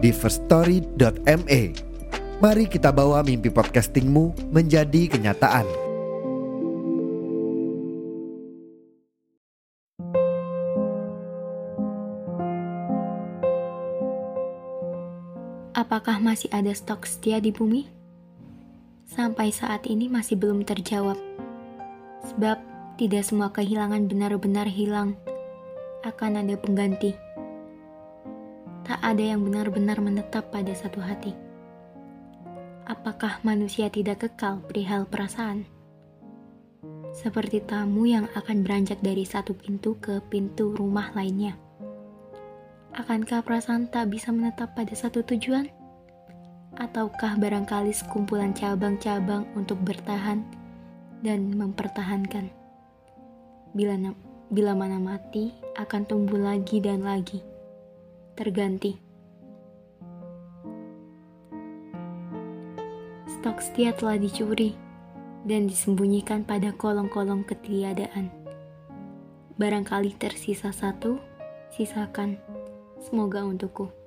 di firststory.me. Mari kita bawa mimpi podcastingmu menjadi kenyataan. Apakah masih ada stok setia di bumi? Sampai saat ini masih belum terjawab. Sebab tidak semua kehilangan benar-benar hilang. Akan ada pengganti. Tak ada yang benar-benar menetap pada satu hati. Apakah manusia tidak kekal perihal perasaan? Seperti tamu yang akan beranjak dari satu pintu ke pintu rumah lainnya. Akankah perasaan tak bisa menetap pada satu tujuan? Ataukah barangkali sekumpulan cabang-cabang untuk bertahan dan mempertahankan? Bila, bila mana mati, akan tumbuh lagi dan lagi, terganti. Stok setia telah dicuri dan disembunyikan pada kolong-kolong ketiadaan. Barangkali tersisa satu, sisakan Semoga untukku.